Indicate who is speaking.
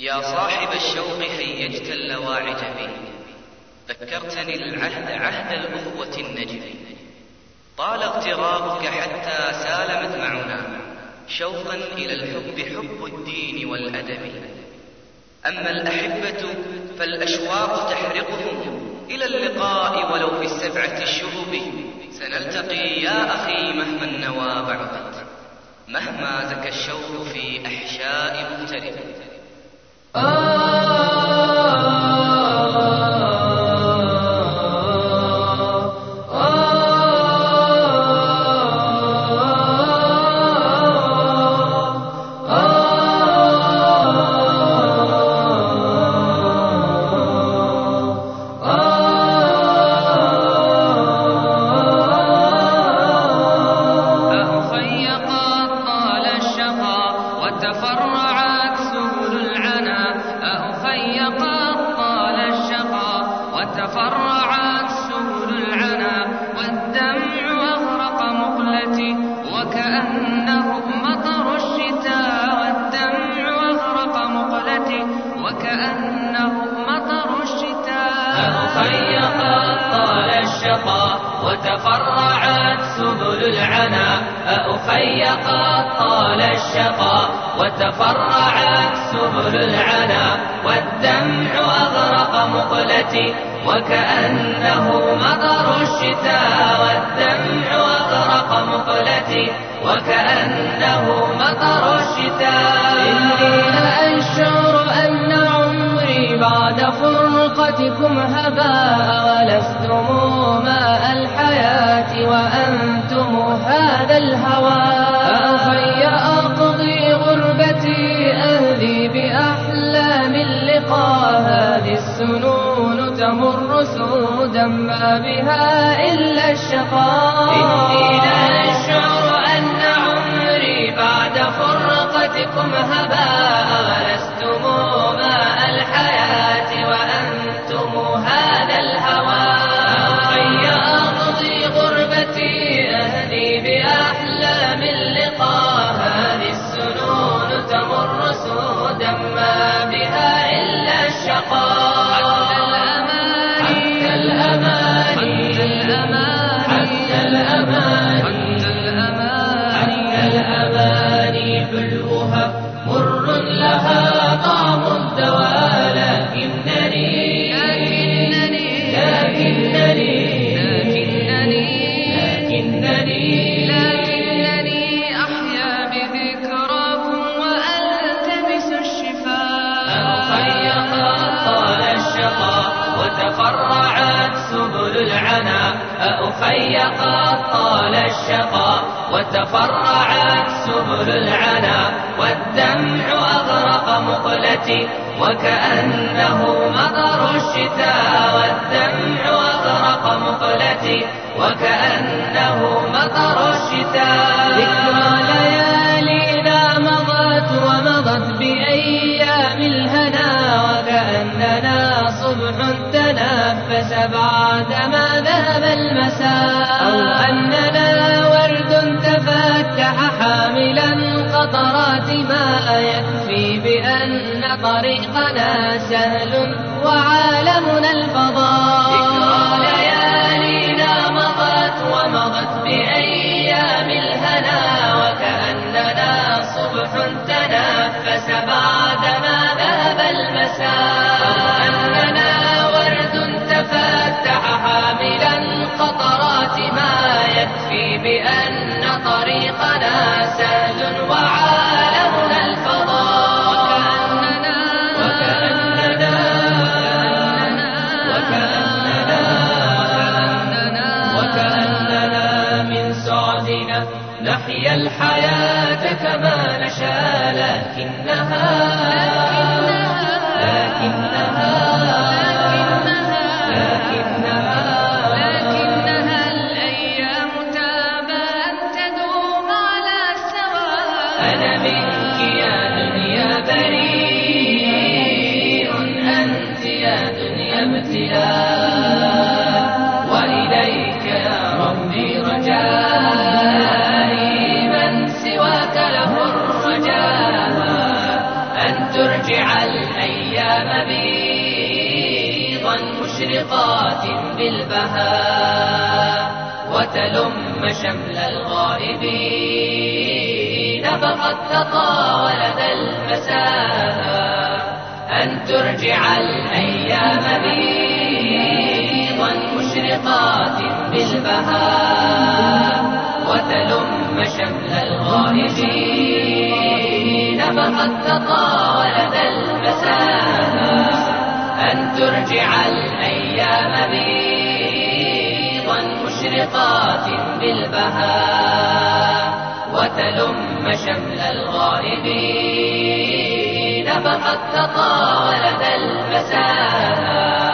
Speaker 1: يا صاحب الشوق هيجت اللواعج بي. ذكرتني العهد عهد الأخوة النجم. طال اغترابك حتى سال مدمعنا شوقا إلى الحب حب الدين والأدب. أما الأحبة فالأشواق تحرقهم. إلى اللقاء ولو في السبعة الشهب. سنلتقي يا أخي مهما النوى بعدت. مهما زكى الشوق في أحشاء مغترب.
Speaker 2: أخي وكأنه مطر الشتاء.
Speaker 3: أخي طال الشقى وتفرعت سبل العنا أخي طال الشقى وتفرعت سبل العنا والدمع أغرق مقلتي. وكأنه مطر الشتاء. والدمع أغرق مقلتي. وكأنه مطر الشتاء.
Speaker 2: فرقتكم هباء ولستم ماء الحياة وأنتم هذا الهوى. أخي أقضي غربتي أهدي بأحلام اللقاء. هذه السنون تمر سودا ما بها إلا الشقاء.
Speaker 3: إني لأشعر أن عمري بعد فرقتكم هباء. أهدي بأحلام اللقاء. هذه السنون تمر سودا ما بها إلا الشقاء. العنا أخي قد طال الشقى وتفرعت سبل العنا والدمع أغرق مقلتي وكأنه مطر الشتاء والدمع أغرق مقلتي وكأنه مطر الشتاء.
Speaker 2: ذكرى ليالينا مضت ومضت بأيام الهنا وكأننا صبح تنفس بعدما ذهب المساء. أو أننا ورد تفتح حاملا قطرات ما يكفي بأن طريقنا سهل وعالمنا الفضاء.
Speaker 3: ذكرى ليالينا مضت ومضت بأيام الهنا وكأننا صبح تنفس بعدما ذهب المساء. حاملا قطرات ما يكفي بأن طريقنا سهل وعالمنا الفضاء.
Speaker 2: وكأننا
Speaker 3: وكأننا وكأننا وكأننا من سعدنا نحيا الحياة كما نشاء لكنها لكنها أنت يا دنيا ابتلاء وإليك يا ربي رجائي من سواك له الرجاء. أن ترجع الأيام بيضا مشرقات بالبهاء. وتلم شمل الغائبين. فقد تطاول ذا المساء. أن ترجع الأيام بيضا مشرقات بالبهاء وتلم شمل الغائبين فقد تطاول ذا المساء. أن ترجع الأيام بيضا مشرقات بالبهاء وتلم شمل الغائبين فقد تطاول المساء.